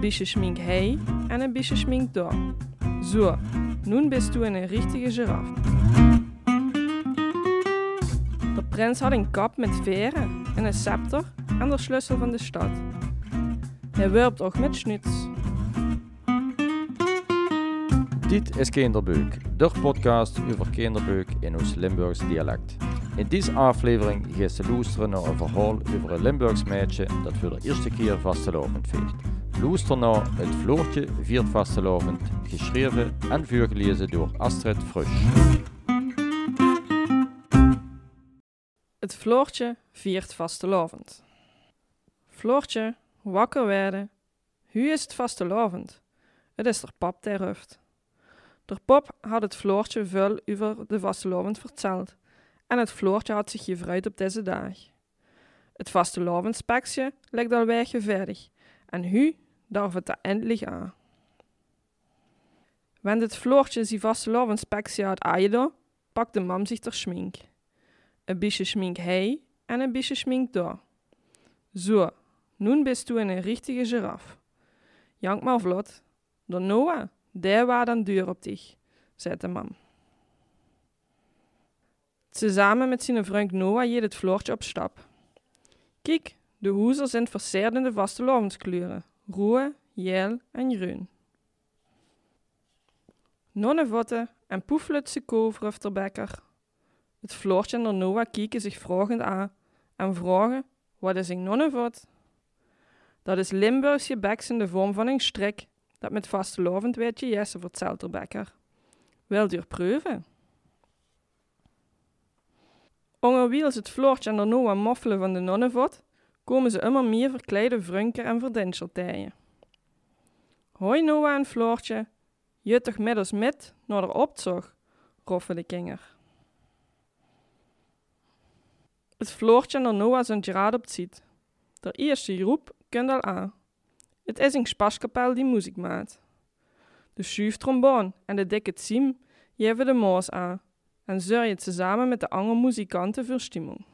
Een beetje schmink hij en een beetje schmink daar. Zo, nu bist du een richtige giraf. De prins had een kap met veren en een scepter en de sleutel van de stad. Hij werpt ook met schnuts. Dit is Kinderbeuk, de podcast over kinderbeuk in ons Limburgs dialect. In deze aflevering gaat ze luisteren naar een verhaal over een Limburgs meisje dat voor de eerste keer vastelovend viert. Luister naar Het Floortje viert vastelovend, geschreven en voorgelezen door Astrid Frusch. Het Floortje viert vastelovend. Floortje, wakker werden. Hu is het vastelovend. Het is er pap ter hoofd. De pop had het Floortje veel over de vastelovend verteld. En het Floortje had zich gevreid op deze dag. Het vastelovendspeksje ligt alweer geverdig. En hu darf het endlich aan. Wanneer het Floortje zijn vastelovendspeksje had aangedaan, pakte mam zich ter schmink. Een beetje schmink hij en een beetje schmink daar. Zo, nu bist du een richtige giraf. Jank maar vlot. Door Noah, der waar dan duur op dich, zei de mam. Samen met zijn vriend Noah jeet het Floortje op stap. Kijk, de hoezen zijn verseerd in de vaste. Roe, geel en groen. Nonnevotten en poeflutse kover de bekker. Het Floortje en de Noah kijken zich vragend aan en vragen, wat is een nonnevot? Dat is Limburgse beks in de vorm van een strik, dat met vastelovend weet je Jesse vertelt de bekker. Wilt u proeven? Ongewiels het Floortje en de Noah moffelen van de nonnevot, komen ze immer meer verkleide vrunker en verdinschertijen. Hoi Noah en Floortje, je toch met met naar de opzog, roffen de kinger. Het Floortje de Noah zijn geraad op ziet. De eerste groep kent al aan. Het is een spaskapel die muziek maakt. De schuiftrombone en de dikke tziem geven de moos aan en zorgen ze samen met de andere muzikanten voor stimmung.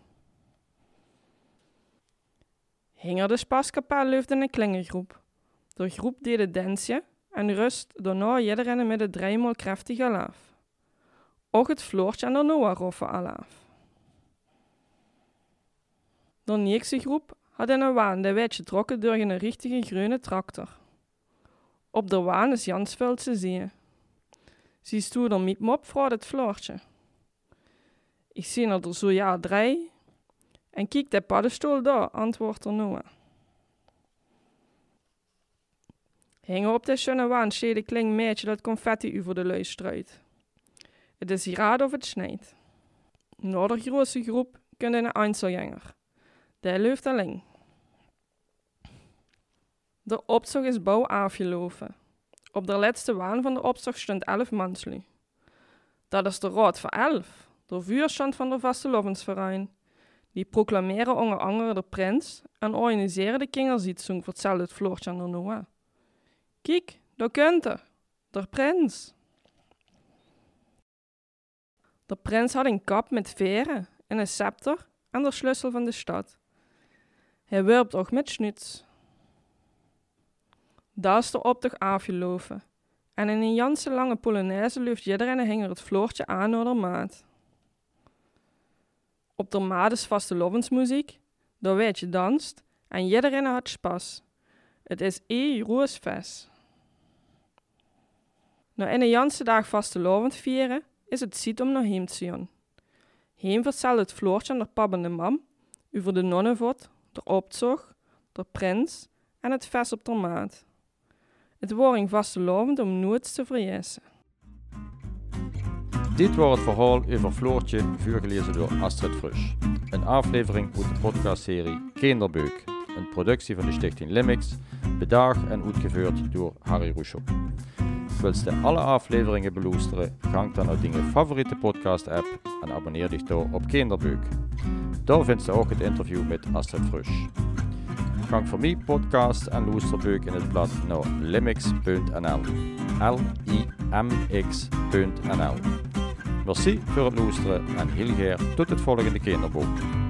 Hinger de spaskapel leeft in een klingergroep. De groep deed het dansje en rust daarna iedereen met de driemaal krachtige laaf. Ook het Floortje en de Noah roffen al af. De nächste groep had een waan de werd getrokken door een richtige groene tractor. Op de waan is Jansveld te zien. Ze stoer er met mop voor het Floortje. Ik zie er zo ja drie. En kijk de paddenstoel daar, antwoordt er Noah. Hingen op de schöne waan steed een klein meisje dat confetti over de luis strooit. Het is hier raad of het snijdt. Na de grootste groep kunnen een einzelganger. Der loopt alleen. De opzog is bouw afgelopen. Op de laatste waan van de opzog stond elf manslu. Dat is de raad voor elf, de vuurstand van de vastelovensverein. Die proclameren onder andere de prins en organiseren de kingerzietzung voor het Floortje aan de Noah. Kijk, daar kunt de prins. De prins had een kap met veren en een scepter en de sleutel van de stad. Hij werpt ook met schnuts. Daar is de optocht afgelopen. En in een janse lange polonaise luft iedereen hinger het floortje aan naar de maat. Op de maat is vaste daar weet je danst en iedereen had spas. Het is e roosfest. Na een janse dag vaste lovend vieren, is het ziet om naar heem te gaan. Heem vertelt het floortje aan de en de mam over de nonnenvot, de opzog, de prins en het vest op de maat. Het wordt vastelovend om nooit te verjessen. Dit was het verhaal over Floortje, voorgelezen door Astrid Frusch. Een aflevering uit de podcastserie Kinderbeuk, een productie van de Stichting Limix, bedaagd en uitgevoerd door Harry Rousseau. Wilst je alle afleveringen beluisteren, gang dan naar je favoriete podcast-app en abonneer dich door op Kinderbeuk. Daar vindt je ook het interview met Astrid Frusch. Gang voor mij podcast en luisterbeuk in het blad naar limix.nl. L-I-M-X.nl. Merci voor het luisteren en heel graag tot het volgende kinderboek.